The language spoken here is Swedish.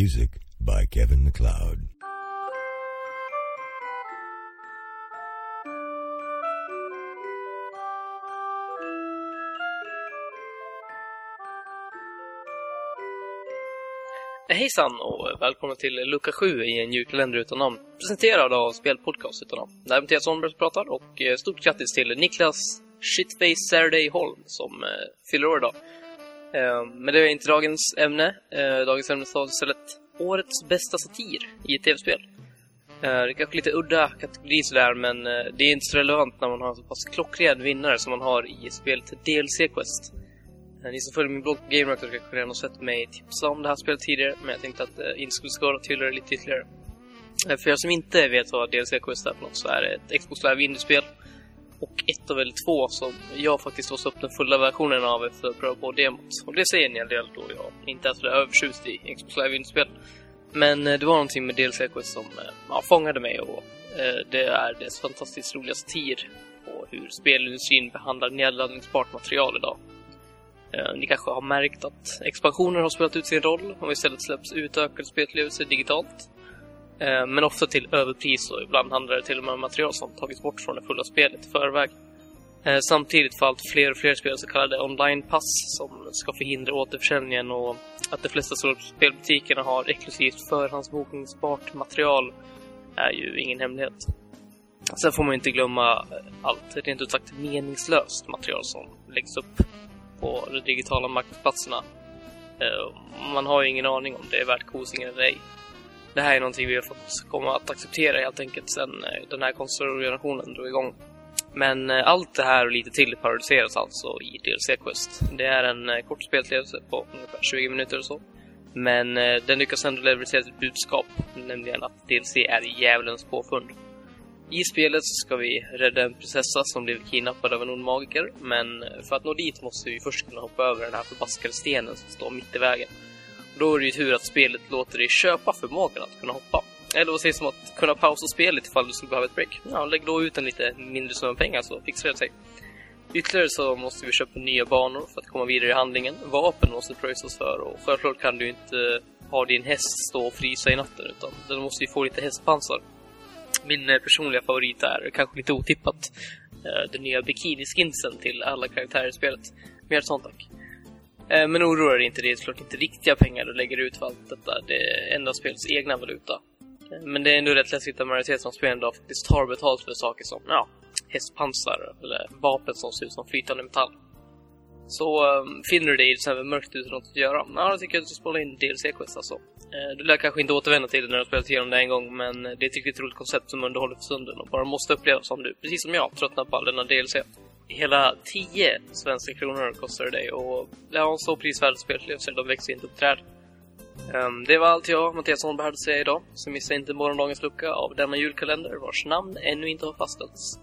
Music by Kevin McLeod. Hejsan och välkommen till lucka 7 i en julkalender utan namn. Presenterad av Spelpodcast utan namn. Det här är Mattias Holmberg som pratar och eh, stort grattis till Niklas Shitface Saturday Holm som eh, fyller år idag. Ehm, men det är inte dagens ämne. Ehm, dagens ämne är istället alltså årets bästa satir i ett tv-spel. Ehm, det är kanske lite udda kategori sådär men eh, det är inte så relevant när man har en så pass klockren vinnare som man har i spelet DLC Quest. Ni som följer min blogg på GameRactor kanske redan har sett mig tipsa om det här spelet tidigare, men jag tänkte att jag inte skulle skada till det lite ytterligare. För er som inte vet vad DLC Quest är för något så är det ett Xbox Live Indie-spel. Och ett av väl två som jag faktiskt låste upp den fulla versionen av efter att eh, pröva på demot. Och det säger en hel del då jag inte är så övertjust i Xbox Live-inspel. Men eh, det var någonting med DLC Quest som eh, ja, fångade mig och eh, det är dess fantastiskt roliga satir på hur spelindustrin behandlar nedladdningsbart material idag. Eh, Ni kanske har märkt att expansioner har spelat ut sin roll och istället släpps utökade spelupplevelser digitalt. Eh, men ofta till överpris och ibland handlar det till och med om material som tagits bort från det fulla spelet i förväg. Eh, samtidigt får allt fler och fler spel så kallade online-pass som ska förhindra återförsäljningen och att de flesta stora spelbutikerna har exklusivt förhandsbokningsbart material är ju ingen hemlighet. Sen får man inte glömma allt rent ut sagt meningslöst material som läggs upp på de digitala marknadsplatserna. Eh, man har ju ingen aning om det är värt kosingen eller ej. Det här är någonting vi har fått komma att acceptera helt enkelt sen eh, den här konsolgenerationen drog igång. Men eh, allt det här och lite till parodiseras alltså i DLC Quest. Det är en eh, kort spelupplevelse på ungefär 20 minuter och så. Men den lyckas ändå leverera ett budskap, nämligen att DLC är djävulens påfund. I spelet så ska vi rädda en prinsessa som blev kidnappad av en ond magiker, men för att nå dit måste vi först kunna hoppa över den här förbaskade stenen som står mitt i vägen. Då är det ju tur att spelet låter dig köpa förmågan att kunna hoppa. Eller vad sägs om att kunna pausa spelet ifall du skulle behöva ett break? Ja, lägg då ut en lite mindre summa pengar så fixar det sig. Ytterligare så måste vi köpa nya banor för att komma vidare i handlingen. Vapen måste pröjsas för och självklart kan du inte eh, ha din häst stå och frysa i natten utan den måste ju få lite hästpansar. Min eh, personliga favorit är, kanske lite otippat, eh, den nya bikini-skinsen till alla karaktärer i spelet. Mer sånt tack. Eh, men oroa dig inte, det är såklart inte riktiga pengar du lägger ut för allt detta. Det är endast spelets egna valuta. Eh, men det är ändå rätt läskigt att majoriteten av spelen idag faktiskt tar betalt för saker som, ja, hästpansar eller vapen som ser ut som flytande metall. Så um, finner du dig i till exempel mörkt utan något att göra, ja, då tycker jag att du ska spola in DLC-quest alltså. Eh, du lär kanske inte återvända till det när du har spelat igenom det en gång, men det är ett riktigt roligt koncept som underhåller för stunden och bara måste upplevas om du, precis som jag, tröttnar på all denna DLC. Hela 10 svenska kronor kostar det dig och en så prisvärd spelupplevelse, de växer inte upp träd. Ehm, det var allt jag, Mattias Holmberg, hade att säga idag. Så missa inte morgondagens lucka av denna julkalender vars namn ännu inte har fastställts.